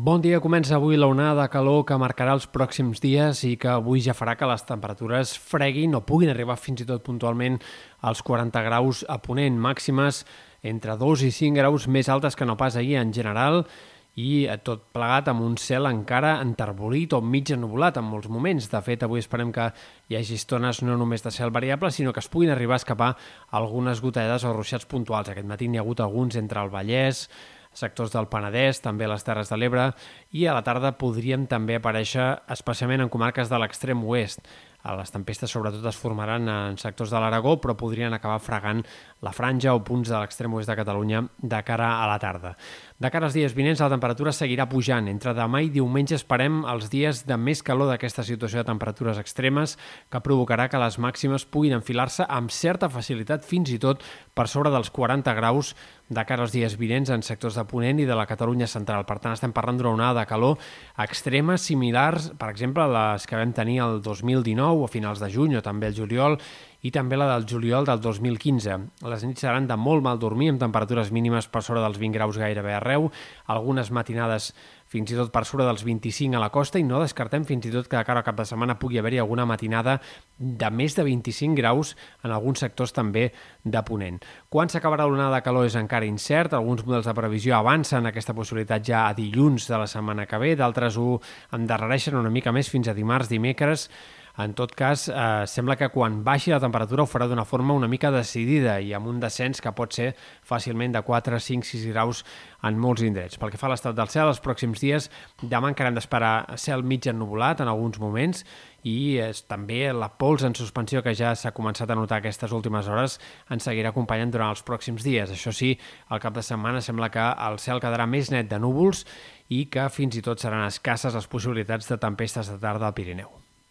Bon dia, comença avui la onada de calor que marcarà els pròxims dies i que avui ja farà que les temperatures freguin o puguin arribar fins i tot puntualment als 40 graus a ponent, màximes entre 2 i 5 graus més altes que no pas ahir en general i tot plegat amb un cel encara enterbolit o mig ennubulat en molts moments. De fet, avui esperem que hi hagi estones no només de cel variable, sinó que es puguin arribar a escapar algunes gotellades o ruixats puntuals. Aquest matí n'hi ha hagut alguns entre el Vallès, sectors del Penedès, també a les Terres de l'Ebre, i a la tarda podrien també aparèixer especialment en comarques de l'extrem oest. Les tempestes sobretot es formaran en sectors de l'Aragó, però podrien acabar fregant la franja o punts de l'extrem oest de Catalunya de cara a la tarda. De cara als dies vinents, la temperatura seguirà pujant. Entre demà i diumenge esperem els dies de més calor d'aquesta situació de temperatures extremes que provocarà que les màximes puguin enfilar-se amb certa facilitat fins i tot per sobre dels 40 graus de cara als dies vinents en sectors de Ponent i de la Catalunya central. Per tant, estem parlant d'una onada de calor extremes similars, per exemple, a les que vam tenir el 2019 o a finals de juny o també el juliol i també la del juliol del 2015. Les nits seran de molt mal dormir, amb temperatures mínimes per sobre dels 20 graus gairebé arreu, algunes matinades fins i tot per sobre dels 25 a la costa i no descartem fins i tot que de cara al cap de setmana pugui haver-hi alguna matinada de més de 25 graus en alguns sectors també de Ponent. Quan s'acabarà l'onada de calor és encara incert, alguns models de previsió avancen aquesta possibilitat ja a dilluns de la setmana que ve, d'altres ho endarrereixen una mica més fins a dimarts, dimecres, en tot cas, eh, sembla que quan baixi la temperatura ho farà d'una forma una mica decidida i amb un descens que pot ser fàcilment de 4, 5, 6 graus en molts indrets. Pel que fa a l'estat del cel, els pròxims dies demà encara hem d'esperar cel mig ennubulat en alguns moments i és, també la pols en suspensió que ja s'ha començat a notar aquestes últimes hores ens seguirà acompanyant durant els pròxims dies. Això sí, al cap de setmana sembla que el cel quedarà més net de núvols i que fins i tot seran escasses les possibilitats de tempestes de tarda al Pirineu.